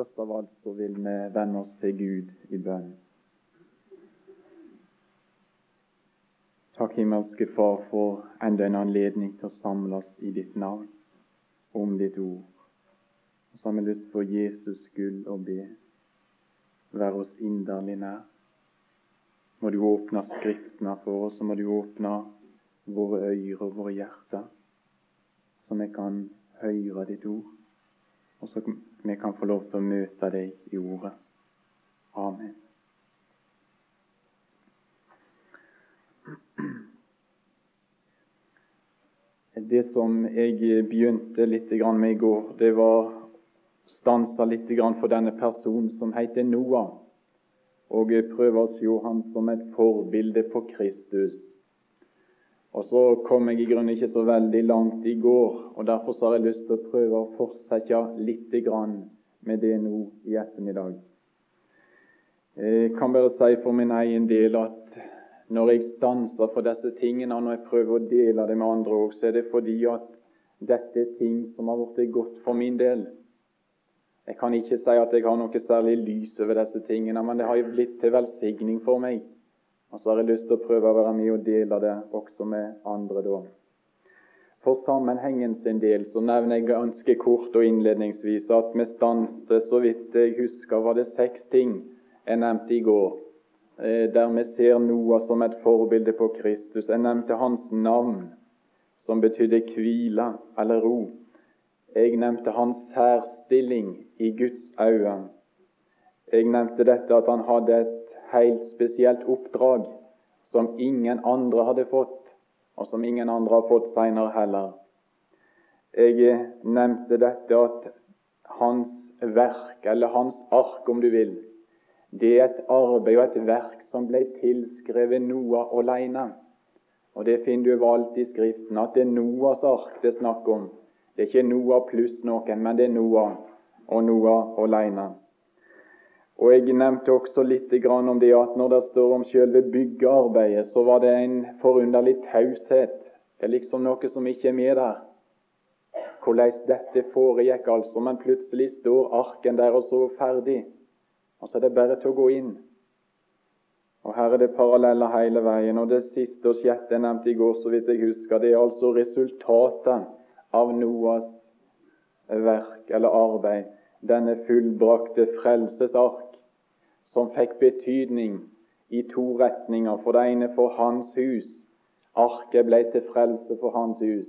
Først av alt så vil vi vende oss til Gud i bønn. Takk, himmelske Far, for enda en anledning til å samles i ditt navn, om ditt ord. Og så har vi lyst for Jesus skyld å be. Vær oss inderlig nær. Må du åpne Skriftene for oss, og må du åpne våre øyre og våre hjerter, så vi kan høre ditt ord og så vi kan få lov til å møte deg i ordet. Amen. Det som jeg begynte litt med i går, det var stansa litt for denne personen som heter Noah, og prøve å se han som et forbilde på Kristus. Og så kom jeg i grunnen ikke så veldig langt i går, og derfor har jeg lyst til å prøve å fortsette litt med det nå i ettermiddag. Jeg kan bare si for min egen del at når jeg stanser for disse tingene, og når jeg prøver å dele det med andre òg, så er det fordi at dette er ting som har blitt godt for min del. Jeg kan ikke si at jeg har noe særlig lys over disse tingene, men det har blitt til velsigning for meg. Og så har jeg lyst til å prøve å være med og dele det også med andre da. For sammenhengen sin del så nevner jeg ganske kort og innledningsvis at vi stanset, så vidt jeg husker, var det seks ting jeg nevnte i går, eh, der vi ser Noah som et forbilde på Kristus. Jeg nevnte hans navn, som betydde hvile eller ro. Jeg nevnte hans særstilling i Guds øyne. Jeg nevnte dette at han hadde et helt spesielt oppdrag som ingen andre hadde fått, og som ingen andre har fått seinere heller. Jeg nevnte dette at hans verk, eller hans ark om du vil, det er et arbeid og et verk som ble tilskrevet Noah alene. Og Det finner du overalt i Skriften, at det er Noahs ark det er snakk om. Det er ikke Noah pluss noen, men det er Noah og Noah alene. Og Jeg nevnte også litt om det at når det står om selve byggearbeidet, så var det en forunderlig taushet. Det er liksom noe som ikke er med der. Hvordan dette foregikk, altså. Men plutselig står arken der og så ferdig. Og så er det bare til å gå inn. Og Her er det paralleller hele veien. Og Det siste og sjette jeg nevnte i går, så vidt jeg husker, det er altså resultatet av Noas verk eller arbeid. Denne fullbrakte frelsesark som fikk betydning i to retninger. For det ene for hans hus. Arket ble til frelse for hans hus.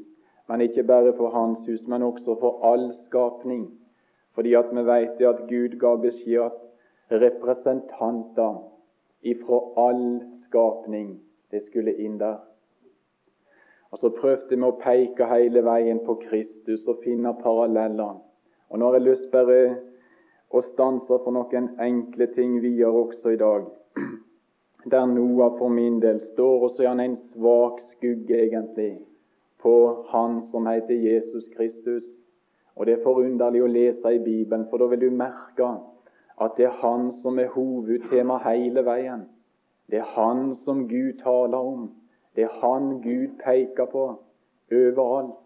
Men ikke bare for hans hus, men også for all skapning. Fordi at vi vet at Gud ga beskjed at representanter ifra all skapning det skulle inn der. Og Så prøvde vi å peke hele veien på Kristus og finne paralleller. Og Nå har jeg lyst bare og stanser for noen enkle ting videre også i dag. Der Noah for min del står, og så er han en svak skugge, egentlig, på Han som heter Jesus Kristus. Og Det er forunderlig å lese i Bibelen, for da vil du merke at det er Han som er hovedtema hele veien. Det er Han som Gud taler om. Det er Han Gud peker på overalt.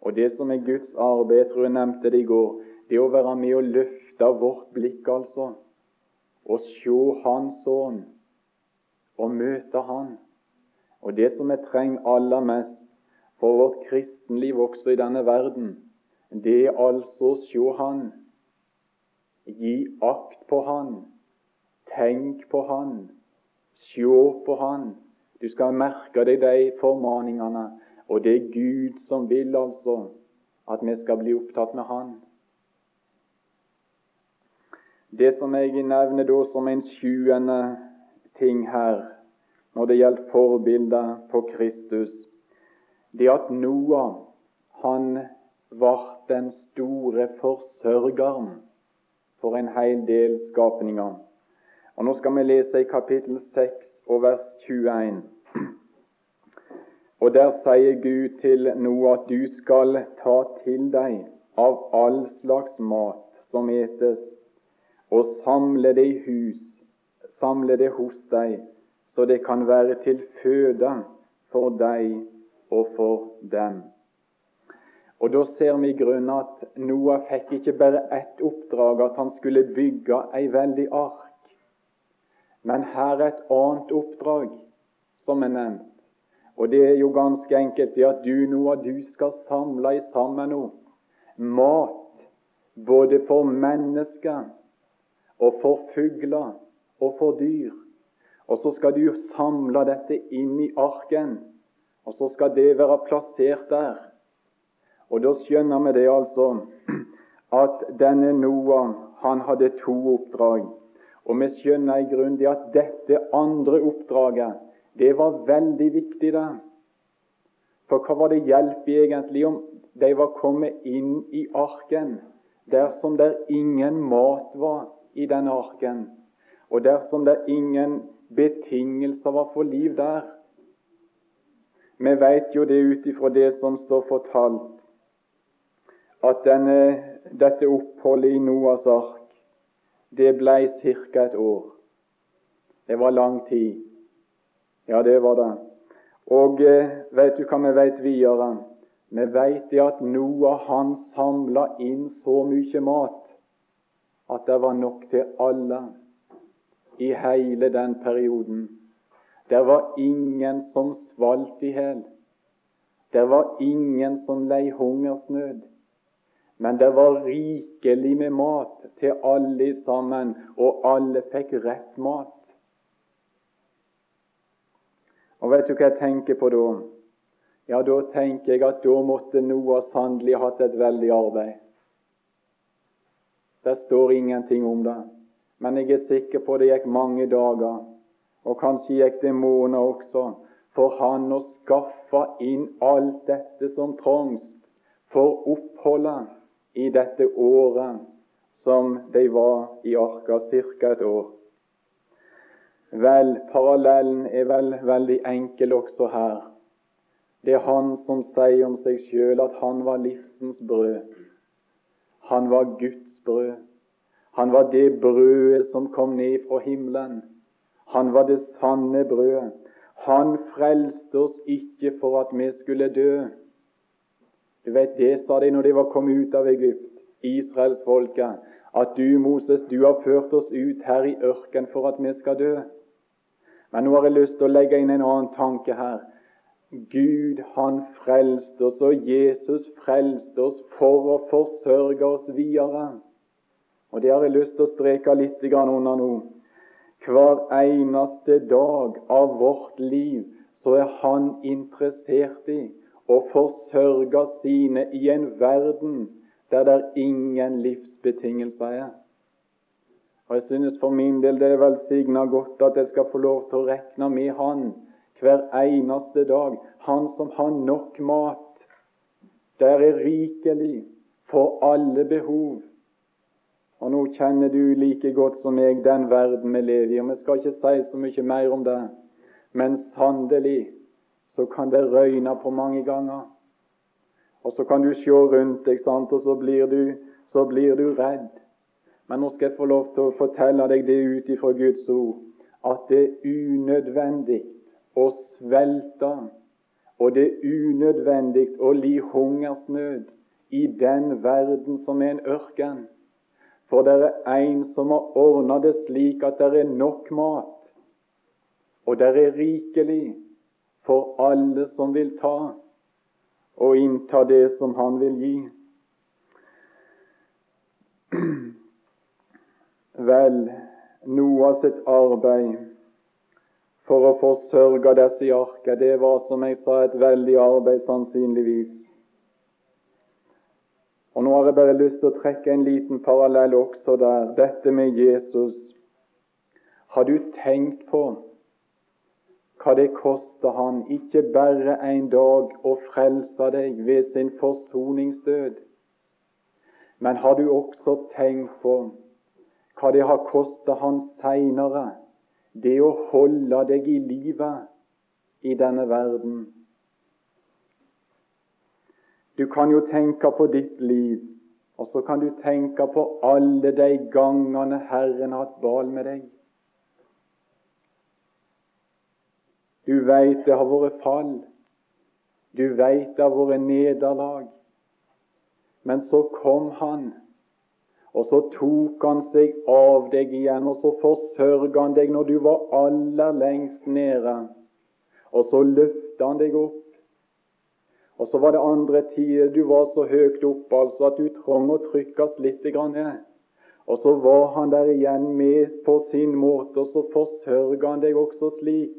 Og det som er Guds arbeid, tror jeg nevnte det i går, det er å være med og løfte løfte vårt blikk, altså, og se Hans sønn og møte Han. Og det som vi trenger aller mest for vårt kristenliv også i denne verden, det er altså å se Han, gi akt på Han, tenk på Han, se på Han. Du skal merke deg de formaningene, og det er Gud som vil altså at vi skal bli opptatt med Han. Det som jeg nevner da som en sjuende ting her når det gjelder forbildet på Kristus, det at Noah han var den store forsørgeren for en hel del skapninger. Og Nå skal vi lese i kapittel 6 og vers 21. Og Der sier Gud til Noah at du skal ta til deg av all slags mat som etes og samle det i hus, samle det hos deg, så det kan være til føde for deg og for dem. Og Da ser vi i grunnen at Noah fikk ikke bare ett oppdrag, at han skulle bygge ei veldig ark. Men her er et annet oppdrag som er nevnt. Og det er jo ganske enkelt det at du, Noah, du skal samle sammen noe mat både for mennesker og for fugler og for dyr. Og så skal du samle dette inn i arken, og så skal det være plassert der. Og da skjønner vi det altså at denne Noah han hadde to oppdrag. Og vi skjønner i grunnen at dette andre oppdraget det var veldig viktig. da. For hva var det hjelp egentlig om de var kommet inn i arken dersom der ingen mat var i denne arken, og dersom det ingen betingelser var for liv der? Vi vet jo det ut ifra det som står fortalt, at denne, dette oppholdet i Noas ark det ble ca. et år. Det var lang tid. Ja, det var det. Og eh, vet du hva vi vet videre? Vi vet det at Noah han samla inn så mye mat at det var nok til alle i hele den perioden. Det var ingen som svalt i hjel. Det var ingen som lei hungersnød. Men det var rikelig med mat til alle sammen, og alle fikk rett mat. Og vet du hva jeg tenker på da? Ja, da tenker jeg at da måtte Noah sannelig hatt et veldig arbeid. Det står ingenting om det, men jeg er sikker på det gikk mange dager, og kanskje gikk det måneder også, for han å skaffe inn alt dette som trengs for oppholdet i dette året som de var i Arka, ca. et år. Vel, parallellen er vel veldig enkel også her. Det er han som sier om seg sjøl at han var livsens brød. Han var Guds brød. Han var det brødet som kom ned fra himmelen. Han var det sanne brødet. Han frelste oss ikke for at vi skulle dø. Du vet, Det sa de når de var kommet ut av Egypt, israelsfolket. At du, Moses, du har ført oss ut her i ørken for at vi skal dø. Men nå har jeg lyst til å legge inn en annen tanke her. Gud, han frelste oss, og Jesus frelste oss for å forsørge oss videre. Og det har jeg lyst til å streke litt under nå. Hver eneste dag av vårt liv så er Han interessert i å forsørge sine i en verden der det ingen livsbetingelser er. Og Jeg synes for min del det er velsigna godt at jeg skal få lov til å regne med Han hver eneste dag. Han som har nok mat. Der er rikelig for alle behov. Og Nå kjenner du like godt som meg den verden vi lever i, og vi skal ikke si så mye mer om det. Men sannelig så kan det røyne på mange ganger. Og så kan du se rundt deg, sant? og så blir du, så blir du redd. Men nå skal jeg få lov til å fortelle deg det ut ifra Guds ord, at det er unødvendig å svelte, og det er unødvendig å li hungersnød i den verden som er en ørken. For det er en som har ordna det slik at det er nok mat, og det er rikelig for alle som vil ta og innta det som han vil gi. Vel, Noah sitt arbeid for å forsørge disse i arket, det var som jeg sa, et veldig arbeid sannsynligvis. Og Nå har jeg bare lyst til å trekke en liten parallell også der. Dette med Jesus. Har du tenkt på hva det koster han ikke bare en dag å frelse deg ved sin forsoningsdød, men har du også tenkt på hva det har kostet han seinere, det å holde deg i livet i denne verden. Du kan jo tenke på ditt liv, og så kan du tenke på alle de gangene Herren har hatt bal med deg. Du veit det har vært fall. Du veit det har vært nederlag. Men så kom han, og så tok han seg av deg igjen, og så forsørga han deg når du var aller lengst nede. Og så løfta han deg opp. Og så var det andre tider du var så høyt oppe altså at du trong å trykkes litt ned. Og så var han der igjen med på sin måte, og så forsørga han deg også slik.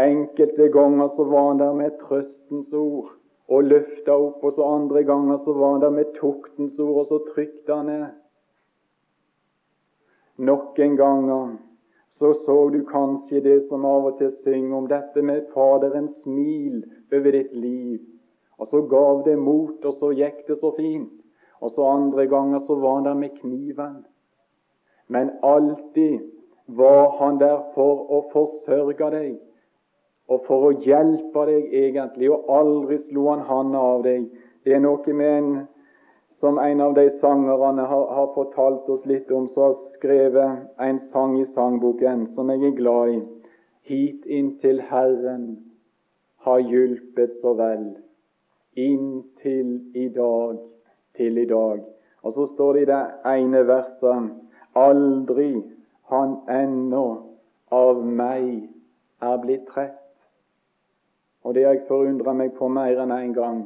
Enkelte ganger så var han der med trøstens ord og løfta opp, og så andre ganger så var han der med tuktens ord, og så trykte han ned. Noen ganger så så du kanskje det som av og til synger om dette med Faderens smil over ditt liv. Og så gav det mot, og så gikk det så fint. Og så andre ganger så var han der med kniven. Men alltid var han der for å forsørge deg og for å hjelpe deg egentlig, og aldri slo han handa av deg. Det er noe med en som en av de sangerne har, har fortalt oss litt om, som har skrevet en sang i sangboken som jeg er glad i. Hit inntil Herren har hjulpet så vel, inntil i dag, til i dag. Og så står det i det ene verset Aldri han ennå av meg er blitt trett. Og det har jeg forundra meg på mer enn én en gang.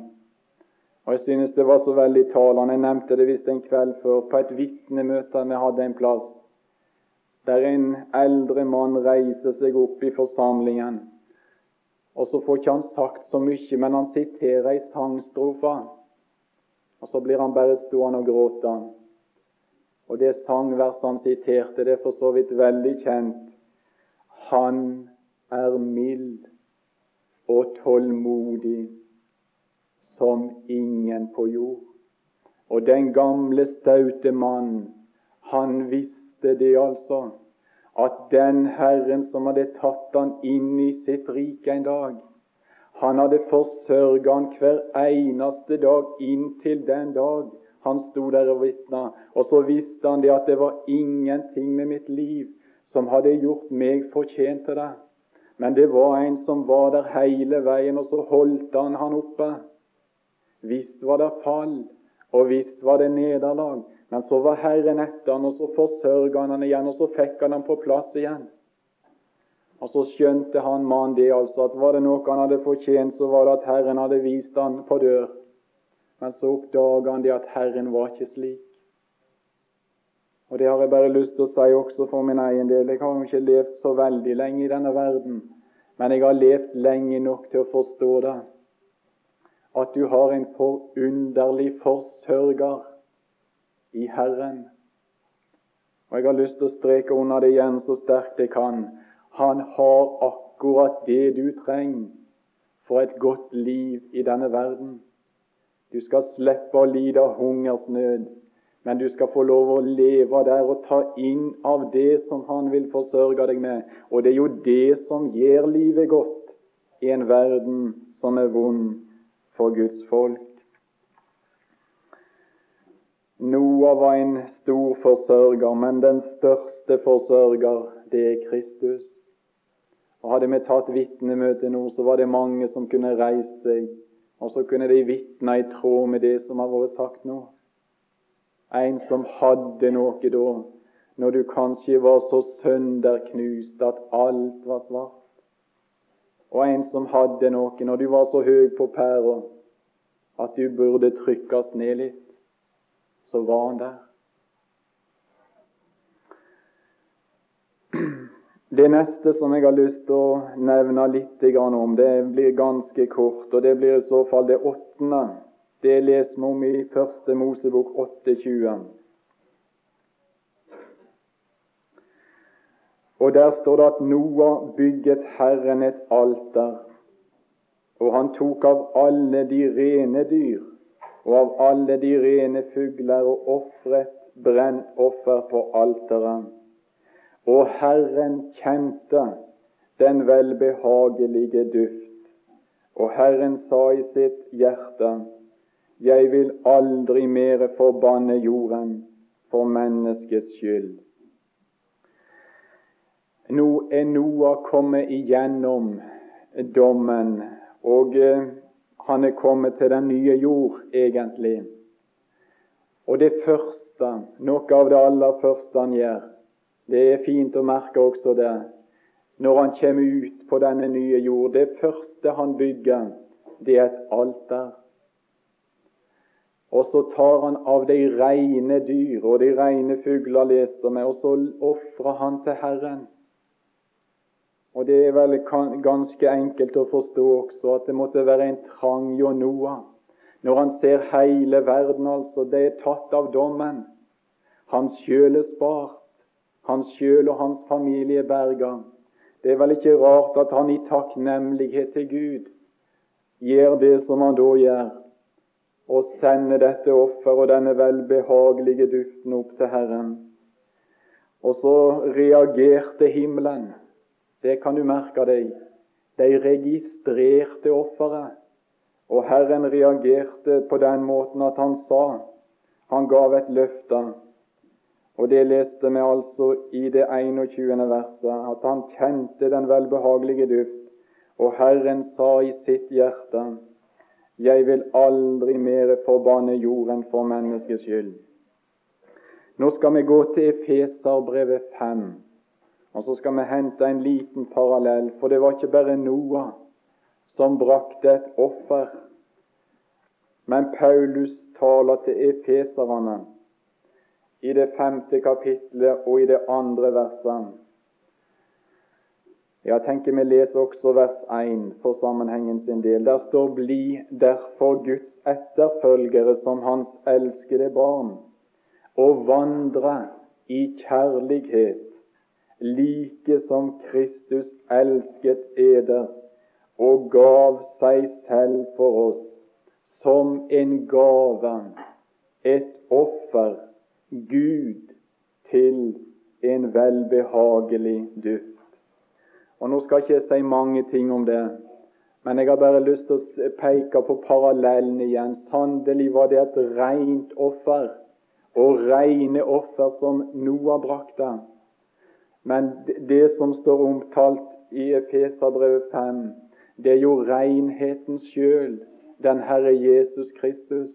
Og Jeg synes det var så veldig talende. Jeg nevnte det visst en kveld før på et vitnemøte vi hadde en plass, der en eldre mann reiser seg opp i forsamlingen. Og så får ikke han sagt så mye, men han siterer ei sangstrofe. Og så blir han bare stående og gråte. Og det sangverset han siterte, det er for så vidt veldig kjent. Han er mild og tålmodig som ingen på jord. Og den gamle, staute mann, han visste det altså, at den Herren som hadde tatt han inn i sitt rike en dag, han hadde forsørga han hver eneste dag inntil den dag han sto der og vitna. Og så visste han det at det var ingenting med mitt liv som hadde gjort meg fortjent til det. Men det var en som var der hele veien, og så holdt han han oppe. Visst var det fall, og visst var det nederlag, men så var Herren etter han, og så forsørga han han igjen, og så fikk han han på plass igjen. Og så skjønte han mannen det, altså, at var det noe han hadde fortjent, så var det at Herren hadde vist han på dør. Men så oppdaga han det at Herren var ikke slik. Og Det har jeg bare lyst til å si også for min egen del. Jeg har jo ikke levd så veldig lenge i denne verden, men jeg har levd lenge nok til å forstå det. At du har en forunderlig forsørger i Herren. Og Jeg har lyst til å streke under det igjen så sterkt jeg kan. Han har akkurat det du trenger for et godt liv i denne verden. Du skal slippe å lide hungersnød men du skal få lov å leve der og ta inn av det som Han vil forsørge deg med. Og det er jo det som gjør livet godt i en verden som er vond for Guds folk. Noah var en stor forsørger, men den største forsørger, det er Kristus. Og Hadde vi tatt vitnemøte nå, så var det mange som kunne reist seg, og så kunne de vitne i tråd med det som har vært sagt nå. En som hadde noe da, når du kanskje var så sønderknust at alt var svart. Og en som hadde noe når du var så høy på pæra at du burde trykkes ned litt. Så var han der. Det neste som jeg har lyst til å nevne litt om, det blir ganske kort, og det blir i så fall det åttende det leser vi om i Første Mosebok 8,20. Og Der står det at Noah bygget Herren et alter, og han tok av alle de rene dyr og av alle de rene fugler og ofret brent offer på alteret. Og Herren kjente den velbehagelige duft, og Herren sa i sitt hjerte:" Jeg vil aldri mere forbanne jorden for menneskets skyld. Nå er Noah kommet igjennom dommen, og eh, han er kommet til den nye jord, egentlig. Og det første, noe av det aller første han gjør, det er fint å merke også det, når han kommer ut på denne nye jord. Det første han bygger, det er et alter. Og så tar han av de reine dyr og de reine fugler, leste vi, og så ofrer han til Herren. Og det er vel ganske enkelt å forstå også at det måtte være en trang hjå Noah når han ser hele verden, altså. Det er tatt av dommen. Hans sjøl er spart. Hans sjøl og hans familie er berga. Det er vel ikke rart at han i takknemlighet til Gud gjør det som han da gjør, og sende dette offer og denne velbehagelige duften opp til Herren. Og så reagerte himmelen det kan du merke deg. De registrerte offeret. Og Herren reagerte på den måten at han sa Han gav et løfte. Og det leste vi altså i det 21. verset, at han kjente den velbehagelige duft. Og Herren sa i sitt hjerte, Jeg vil aldri mere forbanne jorden for menneskets skyld. Nå skal vi gå til Efeserbrevet 5. Og så skal vi hente en liten parallell, for det var ikke bare Noah som brakte et offer. Men Paulus taler til efeserne i det femte kapitlet og i det andre verset. Jeg tenker vi leser også vers 1 for sammenhengen sin del. Der står 'Bli derfor Guds etterfølgere som Hans elskede barn', og vandre i kjærlighet like som Kristus elsket eder og gav seg selv for oss som en gave, et offer, Gud, til en velbehagelig duft. Og Nå skal ikke jeg si mange ting om det, men jeg har bare lyst til å peke på parallellen igjen. Sannelig var det et rent offer, og rene offer som Noah brakte. Men det som står omtalt i Efeserbrevet 5, det er jo renheten sjøl, den Herre Jesus Kristus,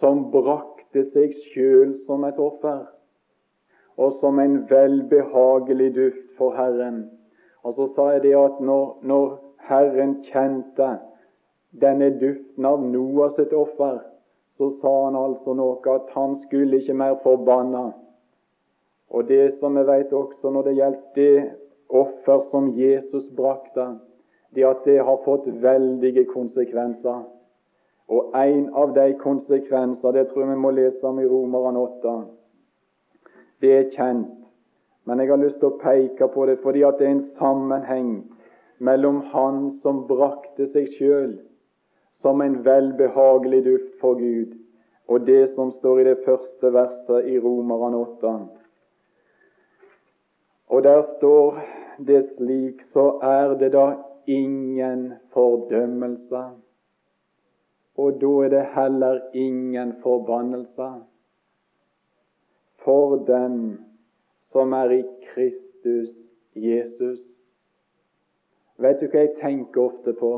som brakte seg sjøl som et offer, og som en velbehagelig duft for Herren. Og så sa jeg det at når, når Herren kjente denne duften av Noah sitt offer, så sa han altså noe at han skulle ikke mer forbanna. og det som vi vet også når det gjelder det offer som Jesus brakte, det at det har fått veldige konsekvenser. Og en av de konsekvenser, det tror jeg vi må lese om i Romeren 8, det er kjent. Men jeg har lyst til å peke på det fordi at det er en sammenheng mellom Han som brakte seg sjøl som en velbehagelig duft for Gud, og det som står i det første verset i Romeren 8. Og der står det slik, så er det da ingen fordømmelse. Og da er det heller ingen forbannelse for dem som er i Kristus Jesus. Vet du hva jeg tenker ofte på?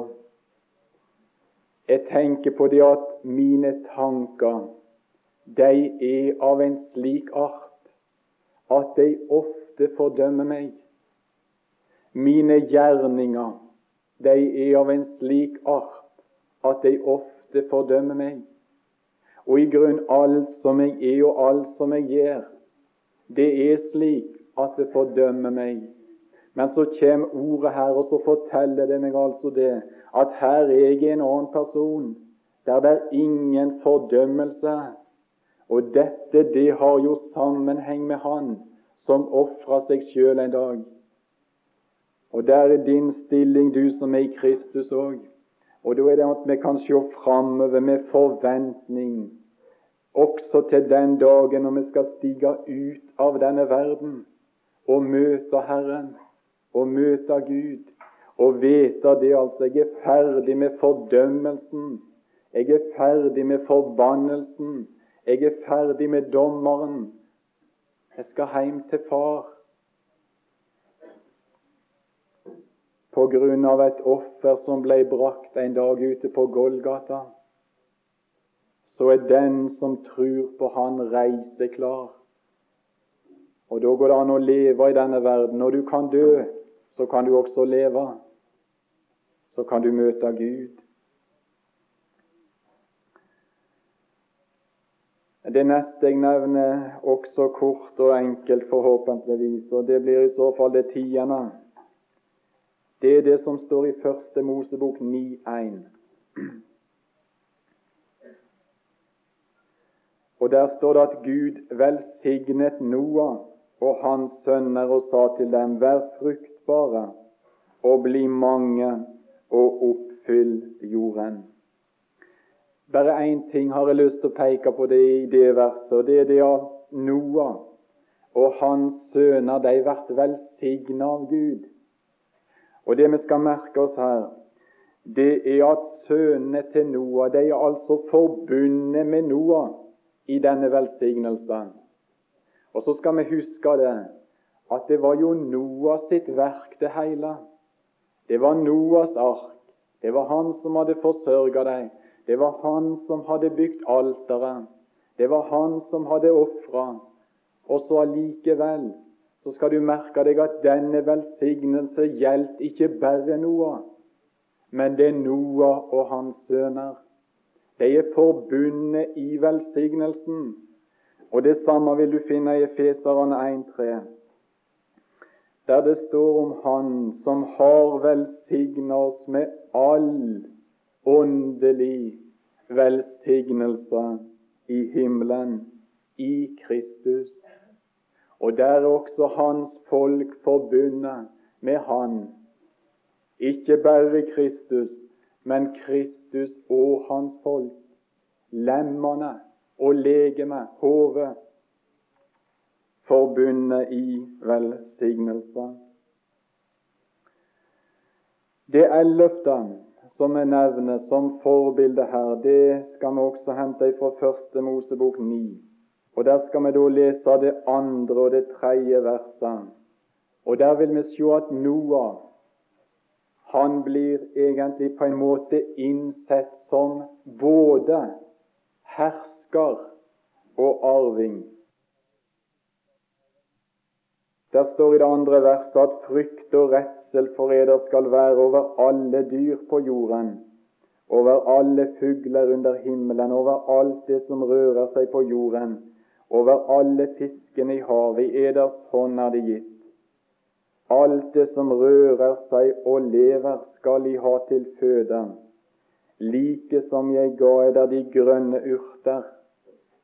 Jeg tenker på det at mine tanker de er av en slik art at de ofte fordømmer meg. Mine gjerninger, de er av en slik art at de ofte fordømmer meg. Og i grunn alt som jeg er, og alt som jeg gjør, det er slik at det fordømmer meg. Men så kommer ordet her, og så forteller det meg altså det, at her er jeg en annen person, der det er ingen fordømmelse. Og dette, det har jo sammenheng med Han som ofra seg sjøl en dag. Og der er din stilling, du som er i Kristus òg. Og da er det at vi kan se framover med forventning, også til den dagen når vi skal stige ut av denne verden og møte Herren og møte Gud. Og vite det altså Jeg er ferdig med fordømmelsen. Jeg er ferdig med forbannelsen. Jeg er ferdig med dommeren. Jeg skal hjem til far. på grunn av et offer som ble brakt en dag ute på Golgata, så er den som tror på Han, reiseklar. Og Da går det an å leve i denne verden. Når du kan dø, så kan du også leve. Så kan du møte Gud. Det neste jeg nevner, også kort og enkelt forhåpentligvis, og det blir i så fall det tiende. Det er det som står i Første Mosebok 9,1. Og Der står det at Gud velsignet Noah og hans sønner og sa til dem, vær fruktbare og bli mange og oppfyll jorden. Bare én ting har jeg lyst til å peke på det i det verset, og det er det at Noah og hans sønner de ble velsignet av Gud. Og Det vi skal merke oss her, det er at sønnene til Noah de er altså forbundet med Noah i denne velsignelsen. Og så skal vi huske det, at det var jo Noah sitt verk, det hele. Det var Noahs ark. Det var han som hadde forsørga dem. Det var han som hadde bygd alteret. Det var han som hadde ofra. Og så allikevel så skal du merke deg at denne velsignelse gjaldt ikke bare Noah, men det er Noah og hans sønner. De er forbundet i velsignelsen. Og Det samme vil du finne i Efeserne 1,3, der det står om Han som har velsigna oss med all åndelig velsignelse i himmelen, i Kristus. Og der er også hans folk forbundet med Han. Ikke bare Kristus, men Kristus og hans folk. Lemmene og legemet, hodet, forbundet i velsignelse. Det ellevte som jeg nevner som forbilde her, det skal vi også hente fra Første Mosebok 9. Og Der skal vi da lese det andre og det tredje verset. Og Der vil vi se at Noah han blir egentlig på en måte innsett som både hersker og arving. Der står i det andre verset at frykt og redsel for eder skal være over alle dyr på jorden, over alle fugler under himmelen, over alt det som rører seg på jorden, over alle fiskene i havet. I eders hånd er det gitt. Alt det som rører seg og lever, skal I ha til føde. Like som jeg ga eder de grønne urter,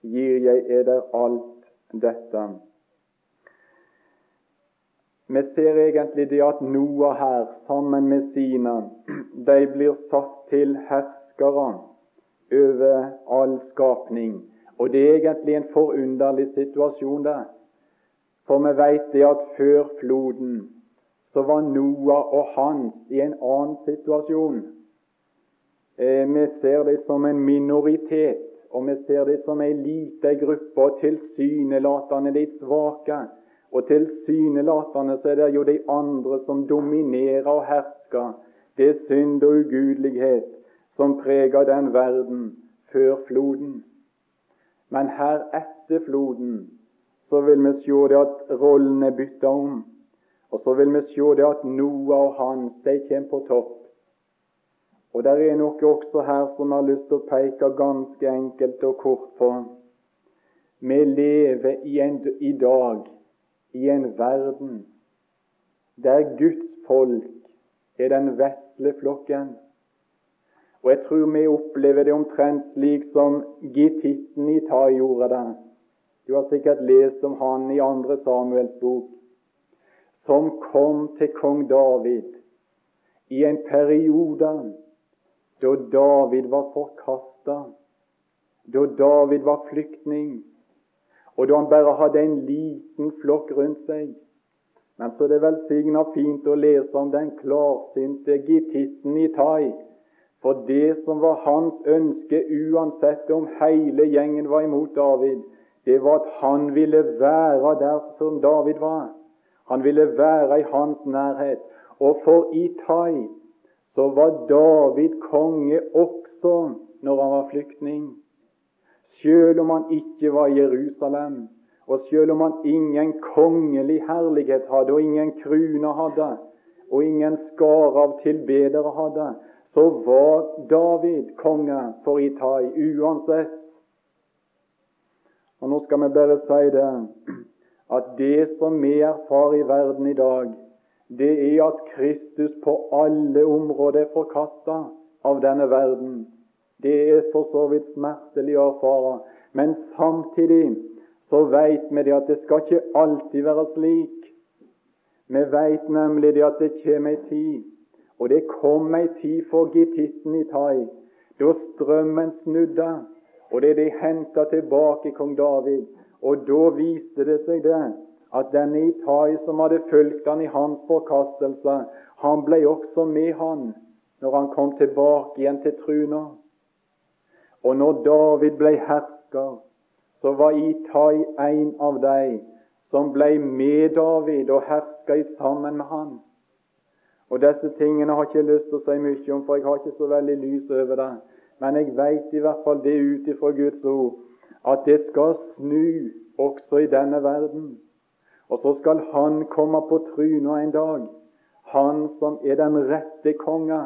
gir jeg eder alt dette. Vi ser egentlig det at Noah her, sammen med sine, de blir satt til herskere over all skapning. Og det er egentlig en forunderlig situasjon, det. For vi vet det at før floden så var Noah og hans i en annen situasjon. Eh, vi ser det som en minoritet, og vi ser det som en liten gruppe, og tilsynelatende de svake og tilsynelatende så er det jo de andre som dominerer og hersker. Det er synd og ugudelighet som preger den verden før floden. Men her etter floden så vil vi se det at rollen er bytta om. Og så vil vi se det at Noah og hans de kommer på topp. Og det er noe også her som har lyst til å peke ganske enkelt og kort på. Vi lever i, en, i dag i en verden der Guds folk er den vesle flokken. Og jeg tror vi opplever det omtrent slik som gittitten i Tai gjorde det. Du har sikkert lest om han i andre Samuels bok, som kom til kong David i en periode da David var forkasta, da David var flyktning, og da han bare hadde en liten flokk rundt seg. Men så er det velsigna fint å lese om den klarsynte gittitten i Tai. For det som var hans ønske, uansett om hele gjengen var imot David, det var at han ville være der som David var. Han ville være i hans nærhet. Og for Itai så var David konge også når han var flyktning. Selv om han ikke var i Jerusalem, og selv om han ingen kongelig herlighet hadde, og ingen krune hadde, og ingen skare av tilbedere hadde, så var David konge for Itai uansett. Og Nå skal vi bare si det at det som vi erfarer i verden i dag, det er at Kristus på alle områder er forkasta av denne verden. Det er for så vidt smertelig å erfare, men samtidig så veit vi det at det skal ikke alltid være slik. Vi veit nemlig det at det kommer ei tid, og det kom ei tid for gittitten i Tai, da strømmen snudde, og det de henta tilbake kong David. Og da viste det seg det at denne Itai som hadde fulgt han i hans forkastelse, han ble også med han når han kom tilbake igjen til truna. Og når David ble hersker, så var Itai en av de som ble med David og herska sammen med han. Og Disse tingene har jeg ikke lyst til å si mye om, for jeg har ikke så veldig lys over det. Men jeg veit i hvert fall det ut ifra Guds ord, at det skal snu også i denne verden. Og så skal Han komme på trynet en dag, Han som er den rette konge.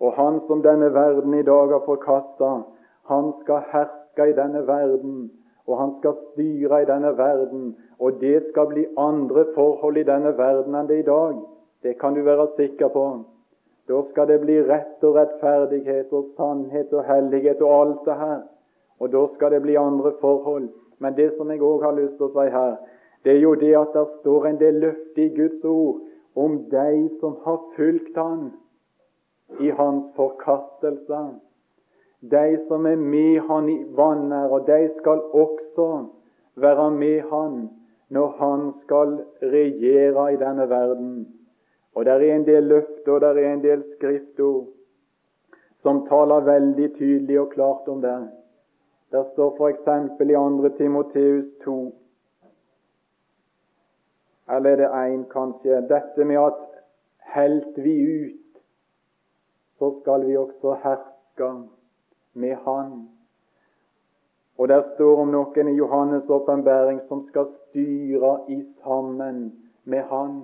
Og Han som denne verden i dag har forkasta, han skal herske i denne verden, og han skal styre i denne verden. Og det skal bli andre forhold i denne verden enn det i dag. Det kan du være sikker på. Da skal det bli rett og rettferdighet og sannhet og hellighet og alt det her. Og da skal det bli andre forhold. Men det som jeg òg har lyst til å si her, det er jo det at det står en del løfte i Guds ord om de som har fulgt Han i Hans forkastelse. De som er med Han i vannet, og de skal også være med Han når Han skal regjere i denne verden. Og det er en del løfter, og det er en del skriftord som taler veldig tydelig og klart om det. Det står f.eks. i 2. Timoteus 2, eller er det én, kanskje, dette med at helt vi ut, så skal vi også herske med Han. Og der står om noen i Johannes' åpenbaring som skal styre i sammen med Han.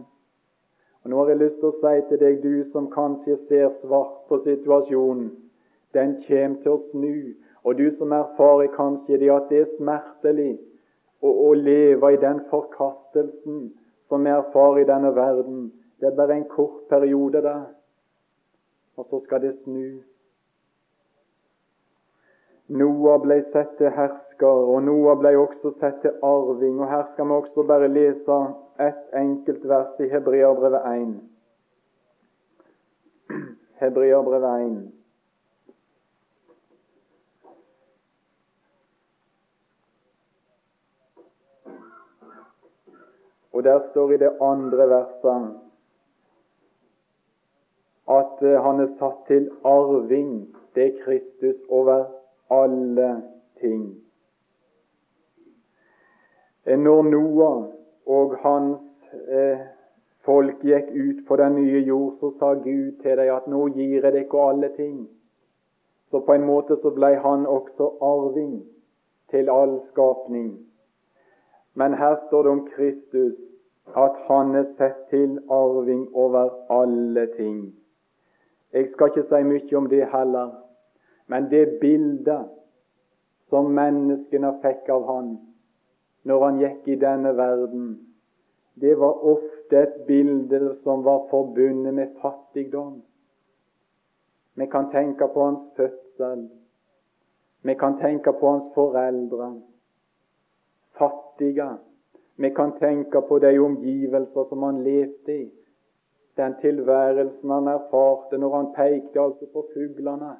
Og Nå har jeg lyst til å si til deg, du som kanskje ser svart på situasjonen, den kommer til å snu. Og du som erfarer kanskje det at det er smertelig å, å leve i den forkastelsen som vi erfarer i denne verden. Det er bare en kort periode der, og så skal det snu. Noah ble sett til hersker, og Noah ble også sett til arving. Og Her skal vi også bare lese ett enkelt vers i Hebreabrevet 1. Hebreabrevet 1. Og der står i det andre verset at eh, han er satt til arving. Det er Kristus over alle ting. Når Noah og hans eh, folk gikk ut på den nye jord, så sa Gud til dem at nå gir jeg dere alle ting. Så på en måte så ble han også arving til all skapning. Men her står det om Kristus at han er sett til arving over alle ting. Jeg skal ikke si mye om det heller. Men det bildet som menneskene fikk av han når han gikk i denne verden, det var ofte et bilde som var forbundet med fattigdom. Vi kan tenke på hans fødsel. Vi kan tenke på hans foreldre. Fattige. Vi kan tenke på de omgivelser som han levde i. Den tilværelsen han erfarte når han pekte altså på fuglene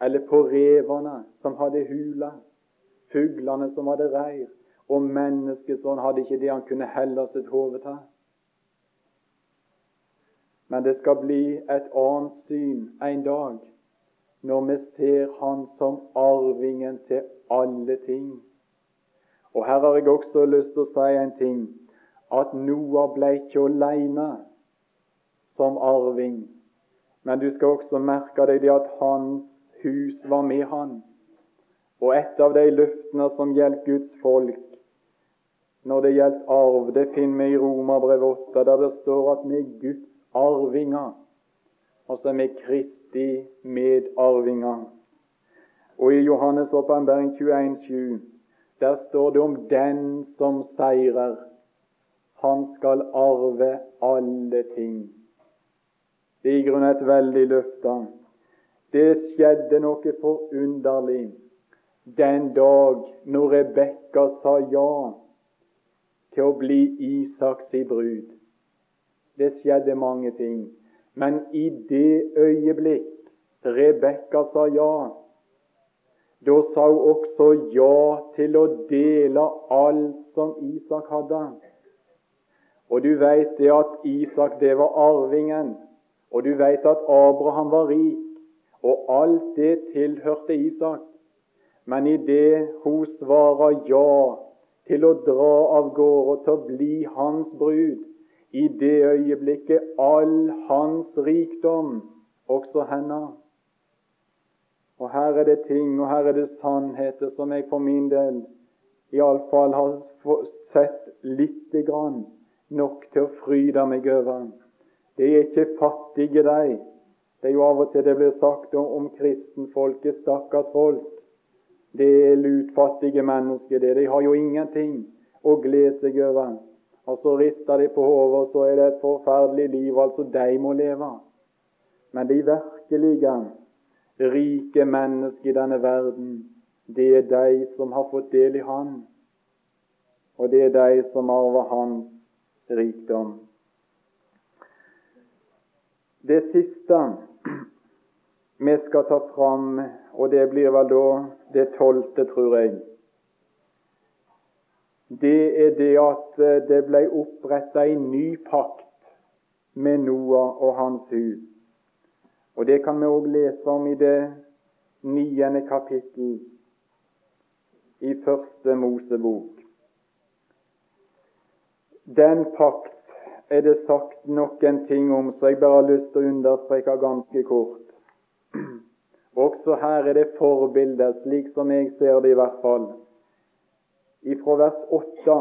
eller på revene som hadde hula, fuglene som hadde reir, og mennesket sånn hadde ikke det han kunne helle sitt hode til. Men det skal bli et annet syn en dag når vi ser Han som arvingen til alle ting. Og Her har jeg også lyst til å si en ting at Noah ble ikke alene som arving. Men du skal også merke deg det at hans hus var med han. Og et av de løftene som gjaldt Guds folk når det gjaldt arv, det finner vi i Romerbrevet 8, der det står at vi er Guds arvinger. Og så er vi Kristi medarvinger. Og i Johannes' åpenbaring 21,7 der står det om den som seirer. Han skal arve alle ting. Det er i grunnen et veldig løfte. Det skjedde noe forunderlig den dag når Rebekka sa ja til å bli Isaks i brud. Det skjedde mange ting. Men i det øyeblikk Rebekka sa ja, da sa hun også ja til å dele alt som Isak hadde. Og du veit det at Isak det var arvingen, og du veit at Abraham var rik, og alt det tilhørte Isak. Men i det hun svarer ja til å dra av gårde til å bli hans brud, i det øyeblikket all hans rikdom, også hennes. Og her er det ting, og her er det sannheter som jeg for min del iallfall har sett lite grann nok til å fryde meg over. Det er ikke fattige, de. Det er jo av og til det blir sagt om, om kristenfolket, stakkars folk. Det er lutfattige mennesker, det. De har jo ingenting å glede seg over. Og så rister de på hodet, og så er det et forferdelig liv altså de må leve. Men de virkelige rike mennesker i denne verden, det er de som har fått del i Han. Og det er de som arver Hans rikdom. Det siste vi skal ta fram, og det blir vel da det tolvte, tror jeg, det er det at det ble oppretta en ny pakt med Noah og hans hus. Og Det kan vi òg lese om i det niende kapittel i Første Mosebok. Den pakt er det sagt noen ting om, så jeg bare har lyst til å understreke ganske kort. Også her er det forbilder, slik som jeg ser det i hvert fall. Ifra vers 8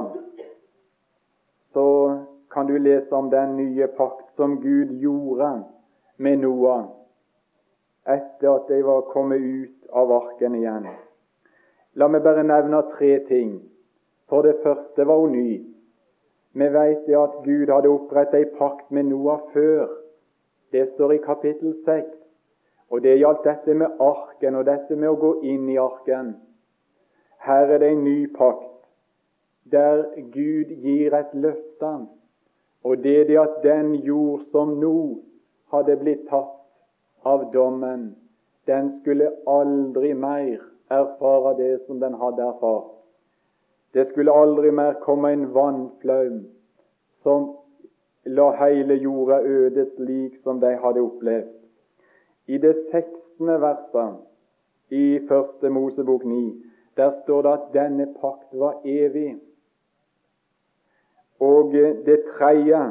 så kan du lese om den nye pakt som Gud gjorde med Noah etter at de var kommet ut av arken igjen. La meg bare nevne tre ting. For det første var hun ny. Vi vet at Gud hadde opprettet en pakt med Noah før. Det står i kapittel 6. Og det gjaldt dette med arken og dette med å gå inn i arken. Her er det en ny pakt der Gud gir et løfte. Og det er det at den jord som nå hadde blitt tatt av dommen, den skulle aldri mer erfare det som den hadde erfart. Det skulle aldri mer komme en vannflaum som la hele jorda øde slik som de hadde opplevd. I det 16. verset i Første Mosebok 9 der står det at denne pakt var evig. Og det tredje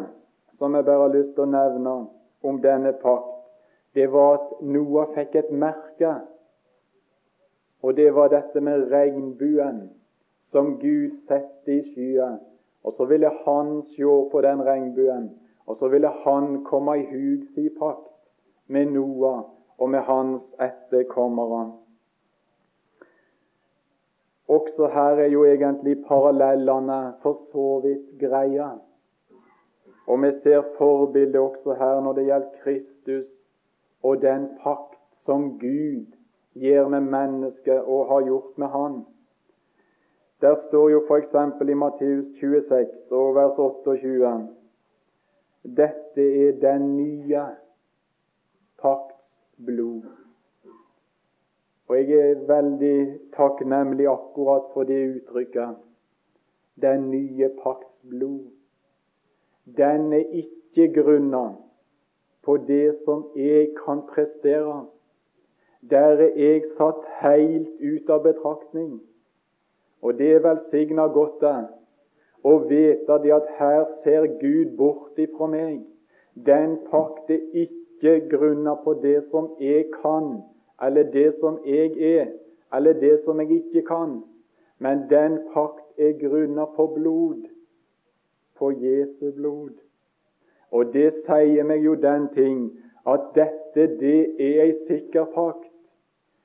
som jeg bare har lyst til å nevne om denne pakt, det var at Noah fikk et merke. Og det var dette med regnbuen som Gud satte i skyen. Og så ville han se på den regnbuen, og så ville han komme i hug si pakt med Noah og med hans etterkommere. Også her er jo egentlig parallellene for så vidt greie. Og vi ser forbildet også her når det gjelder Kristus og den pakt som Gud gjør med mennesket og har gjort med Han. Der står jo f.eks. i Matteus 26 og vers 28 Dette er den nye pakts blod. Og jeg er veldig takknemlig akkurat for det uttrykket. Den nye pakts blod. Den er ikke grunnet på det som jeg kan prestere. Der er jeg satt helt ut av betraktning. Og det velsigner godt det å vite det at her ser Gud bort ifra meg. Den pakt er ikke grunna på det som jeg kan, eller det som jeg er, eller det som jeg ikke kan, men den pakt er grunna på blod, på Jesu blod. Og det sier meg jo den ting at dette, det er ei sikker pakt.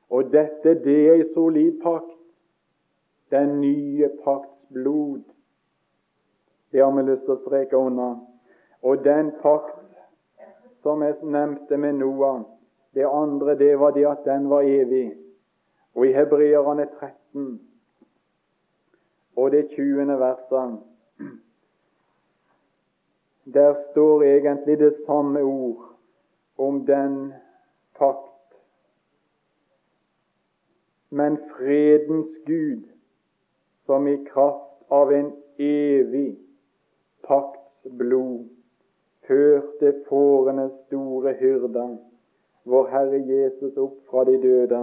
Og dette, det er ei solid pakt. Den nye pakts blod. Det har vi lyst til å streke under. Og den pakt som jeg nevnte med Noah, det andre det var det at den var evig. Og i Hebreerne 13 og det 20. verset der står egentlig det samme ord om den pakt. Men fredens Gud, som i kraft av en evig pakts blod førte fårenes store hyrder, vår Herre Jesus opp fra de døde,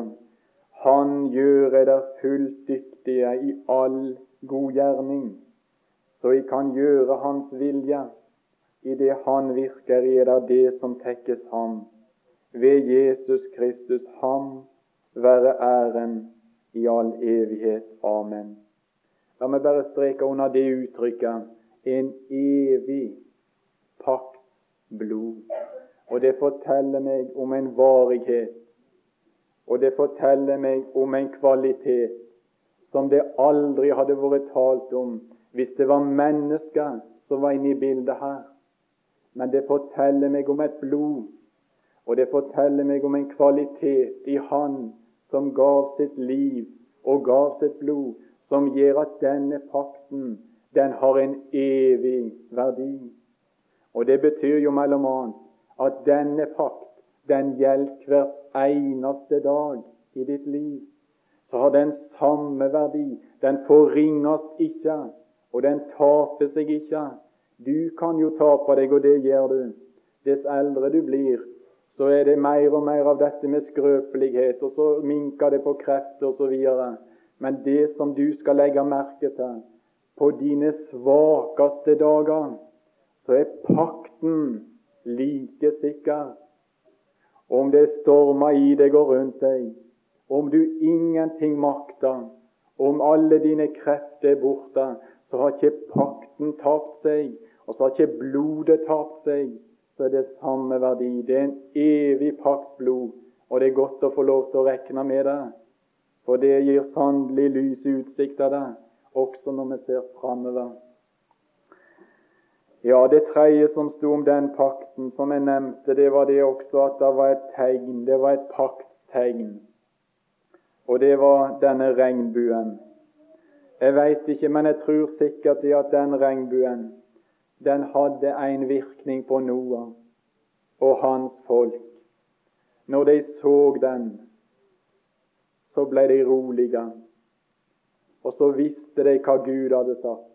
han gjør eder fullt dyktige i all god gjerning, så I kan gjøre Hans vilje i det Han virker i eder det som tekkes Ham. Ved Jesus Kristus Ham være æren i all evighet. Amen. La meg bare streke under det uttrykket en evig pakts blod. Og det forteller meg om en varighet, og det forteller meg om en kvalitet som det aldri hadde vært talt om hvis det var mennesker som var inne i bildet her men det forteller meg om et blod, og det forteller meg om en kvalitet i Han som gav sitt liv og gav sitt blod, som gjør at denne pakten den har en evig verdi. Og Det betyr jo mellom annet at denne pakt den gjelder hver eneste dag i ditt liv. Så har den samme verdi. Den forringes ikke, og den taper seg ikke. Du kan jo ta på deg, og det gjør du. Dess eldre du blir, så er det mer og mer av dette med skrøpelighet, og så minker det på kreft osv. Men det som du skal legge merke til på dine svakeste dager, så er pakten like sikker. Om det stormer i deg og rundt deg, om du ingenting makter, om alle dine krefter er borte, så har ikke pakten tapt seg. Og så har ikke blodet tapt seg, så er det samme verdi. Det er en evig paktsblod, og det er godt å få lov til å regne med det. For det gir sannelig lys utsikt av det, også når vi ser framover. Ja, det tredje som sto om den pakten, som jeg nevnte, det var det også at det var et tegn. Det var et paktstegn. Og det var denne regnbuen. Jeg veit ikke, men jeg tror sikkert at den regnbuen den hadde en virkning på Noah og hans folk. Når de så den, så ble de rolige, og så visste de hva Gud hadde sagt.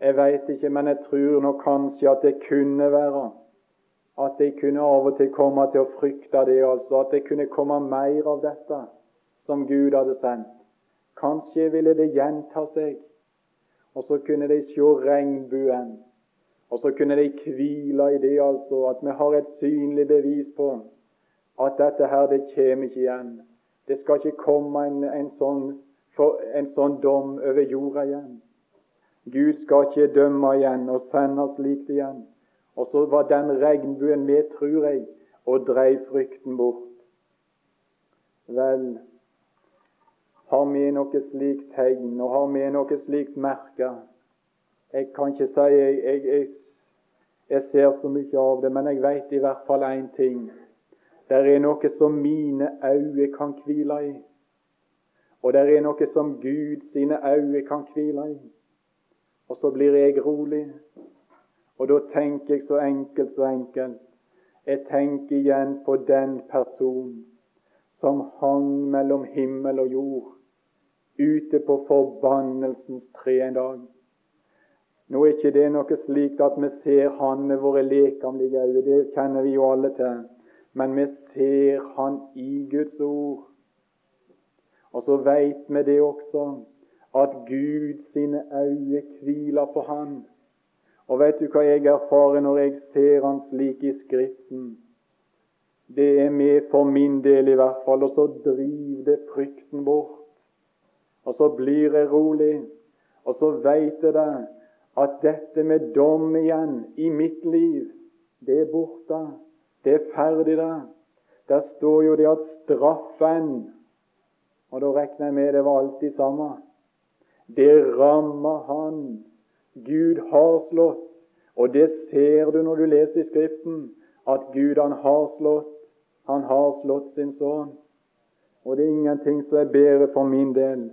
Jeg veit ikke, men jeg tror nok kanskje at det kunne være at de kunne av og til komme til å frykte det, altså at det kunne komme mer av dette som Gud hadde sendt. Kanskje ville det gjenta seg. Og så kunne de se regnbuen. Og så kunne de hvile i det altså at vi har et synlig bevis på at dette her, det kommer ikke igjen. Det skal ikke komme en, en, sånn, en sånn dom over jorda igjen. Gud skal ikke dømme igjen og sende slikt igjen. Og så var den regnbuen med, tror jeg, og dreiv frykten bort. Vel, har med noe slikt tegn, og har med noe slikt merke? Jeg kan ikke si jeg, jeg, jeg, jeg ser så mye av det, men jeg vet i hvert fall én ting. Det er noe som mine øyne kan hvile i. Og det er noe som Gud sine øyne kan hvile i. Og så blir jeg rolig. Og da tenker jeg så enkelt, så enkelt. Jeg tenker igjen på den person som hang mellom himmel og jord ute på forbannelsens tre en dag. Nå er ikke det noe slikt at vi ser Han med våre lekamlige øyne, det kjenner vi jo alle til. Men vi ser Han i Guds ord. Og så veit vi det også, at Gud sine øyne hviler på Han. Og vet du hva jeg erfarer når jeg ser Han slik i Skriften? Det er med for min del i hvert fall, og så driver det frykten bort. Og så blir jeg rolig, og så veit jeg det at dette med dom igjen i mitt liv, det er borte. Det er ferdig, det. Der står jo det at straffen Og da regner jeg med det var alltid samme. Det rammer han. Gud har slått. Og det ser du når du leser i Skriften, at Gud han har slått. Han har slått sin sønn. Og det er ingenting som er bedre for min del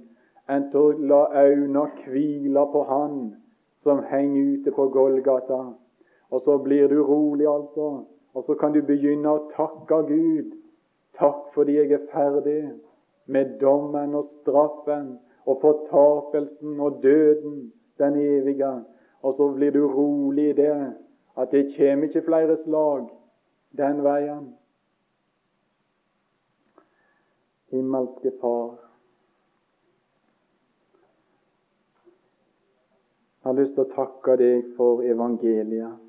enn til å la øynene hvile på Han som henger ute på Golgata. Og så blir du rolig, altså. Og så kan du begynne å takke Gud. Takk fordi jeg er ferdig med dommen og straffen og fortapelsen og døden, den evige. Og så blir du rolig i det at det kommer ikke flere slag den veien. himmelske Far. Jeg har lyst til å takke deg for evangeliet.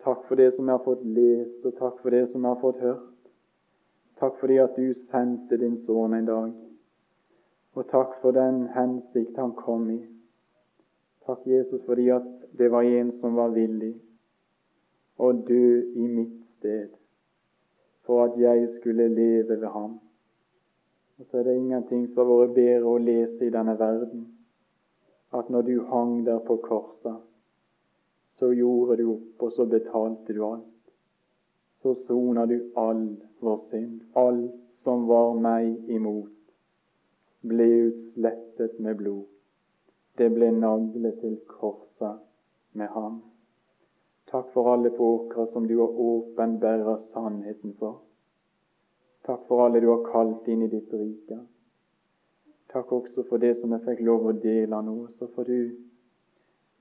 Takk for det som jeg har fått lest, og takk for det som jeg har fått hørt. Takk fordi at du sendte din sønn en dag. Og takk for den hensikt han kom i. Takk, Jesus, fordi at det var en som var villig å dø i mitt sted for at jeg skulle leve ved ham. Og så er det ingenting som har vært bedre å lese i denne verden, at når du hang der på korset, så gjorde du opp, og så betalte du alt. Så sona du all vår synd. Alt som var meg imot, ble utslettet med blod. Det ble naglet til korset med ham. Takk for alle påkere som du har åpenbæra sannheten for. Takk for alle du har kalt inn i ditt rike. Takk også for det som jeg fikk lov å dele av nå. Så får du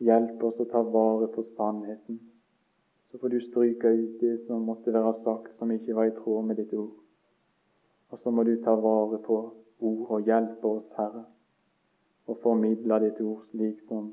hjelpe oss å ta vare på sannheten. Så får du stryke ut det som måtte være sagt som ikke var i tråd med ditt ord. Og så må du ta vare på ord og hjelpe oss, Herre, og formidle ditt ord slik som